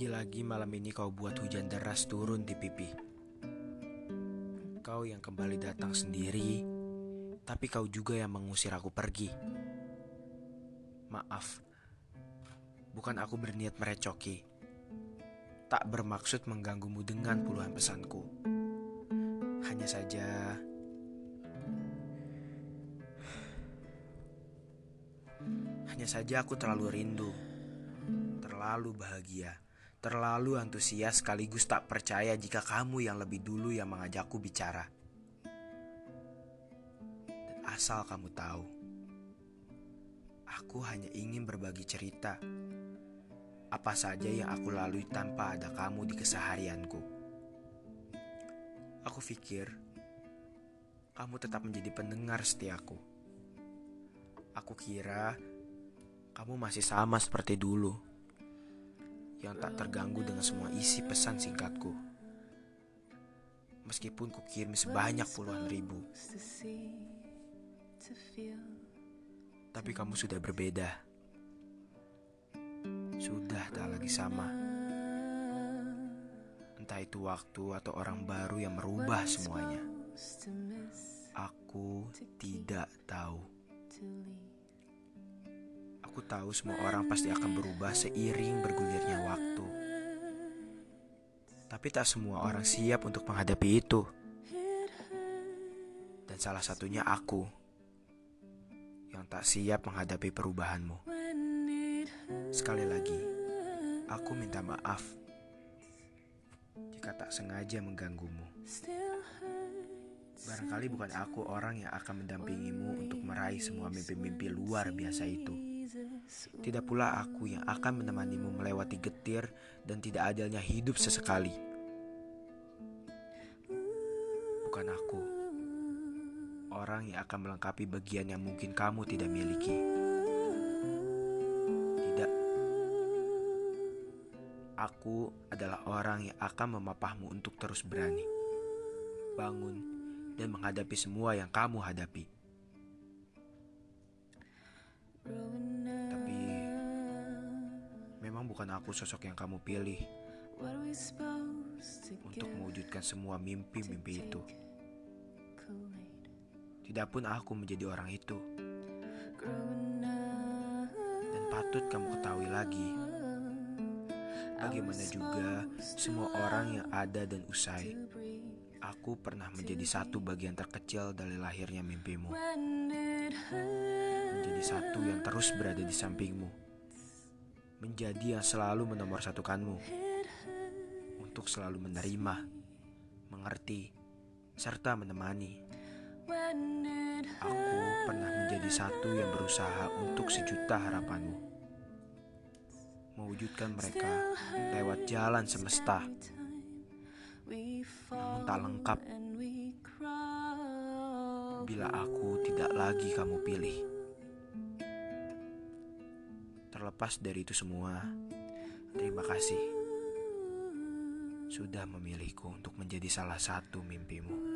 Lagi-lagi malam ini kau buat hujan deras turun di pipi. Kau yang kembali datang sendiri, tapi kau juga yang mengusir aku pergi. Maaf, bukan aku berniat merecoki. Tak bermaksud mengganggumu dengan puluhan pesanku. Hanya saja, hanya saja aku terlalu rindu, terlalu bahagia, terlalu antusias sekaligus tak percaya jika kamu yang lebih dulu yang mengajakku bicara. Dan asal kamu tahu, aku hanya ingin berbagi cerita. Apa saja yang aku lalui tanpa ada kamu di keseharianku. Aku pikir kamu tetap menjadi pendengar setiaku. Aku kira kamu masih sama seperti dulu, tak terganggu dengan semua isi pesan singkatku. Meskipun kukirim sebanyak puluhan ribu, tapi kamu sudah berbeda. Sudah tak lagi sama. Entah itu waktu atau orang baru yang merubah semuanya. Aku tidak tahu. Aku tahu semua orang pasti akan berubah seiring bergulirnya waktu. Tapi tak semua orang siap untuk menghadapi itu. Dan salah satunya aku yang tak siap menghadapi perubahanmu. Sekali lagi, aku minta maaf jika tak sengaja mengganggumu. Barangkali bukan aku orang yang akan mendampingimu untuk meraih semua mimpi-mimpi luar biasa itu. Tidak pula aku yang akan menemanimu melewati getir dan tidak adilnya hidup sesekali. Bukan aku, orang yang akan melengkapi bagian yang mungkin kamu tidak miliki. Tidak, aku adalah orang yang akan memapahmu untuk terus berani, bangun, dan menghadapi semua yang kamu hadapi. Memang bukan aku sosok yang kamu pilih untuk mewujudkan semua mimpi-mimpi itu. Tidak pun aku menjadi orang itu. Dan patut kamu ketahui lagi, bagaimana juga semua orang yang ada dan usai, aku pernah menjadi satu bagian terkecil dari lahirnya mimpimu. Menjadi satu yang terus berada di sampingmu. Menjadi yang selalu menomorsatukanmu. Untuk selalu menerima, mengerti, serta menemani. Aku pernah menjadi satu yang berusaha untuk sejuta harapanmu. Mewujudkan mereka lewat jalan semesta. Namun tak lengkap bila aku tidak lagi kamu pilih. Terlepas dari itu semua, terima kasih sudah memilihku untuk menjadi salah satu mimpimu.